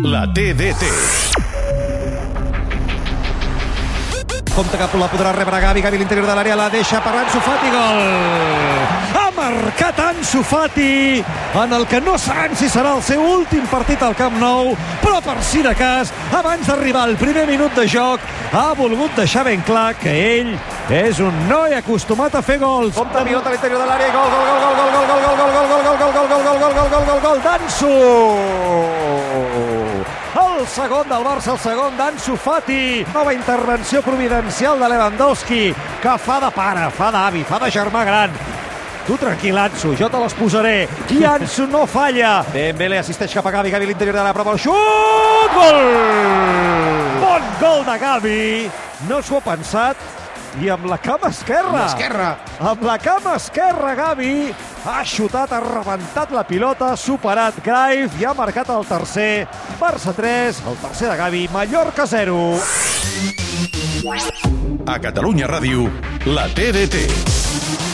La TDT. Compte que la podrà rebre Gavi, Gavi a l'interior de l'àrea la deixa per Ansu Fati, gol! Ha marcat Ansu Fati en el que no sabem si serà el seu últim partit al Camp Nou, però per si de cas, abans d'arribar al primer minut de joc, ha volgut deixar ben clar que ell és un noi acostumat a fer gols. Compte pilota a l'interior de l'àrea i gol, gol, gol, gol, gol, gol, gol, gol, gol, gol, gol, gol, gol, gol, gol, gol, gol, gol, gol d'Ansu! El segon del Barça, el segon d'Ansu Fati. Nova intervenció providencial de Lewandowski, que fa de pare, fa d'avi, fa de germà gran. Tu tranquil, Ansu, jo te les posaré. I Ansu no falla. Dembélé assisteix cap a Gavi, Gavi l'interior de la prova, el xut! Gol! Bon gol de Gavi. No s'ho ha pensat, i amb la cama esquerra. Esquerra. Amb la cama esquerra, Gavi ha xutat, ha rebentat la pilota, ha superat Graif i ha marcat el tercer. Barça 3, el tercer de Gavi, Mallorca 0. A Catalunya Ràdio, la TDT.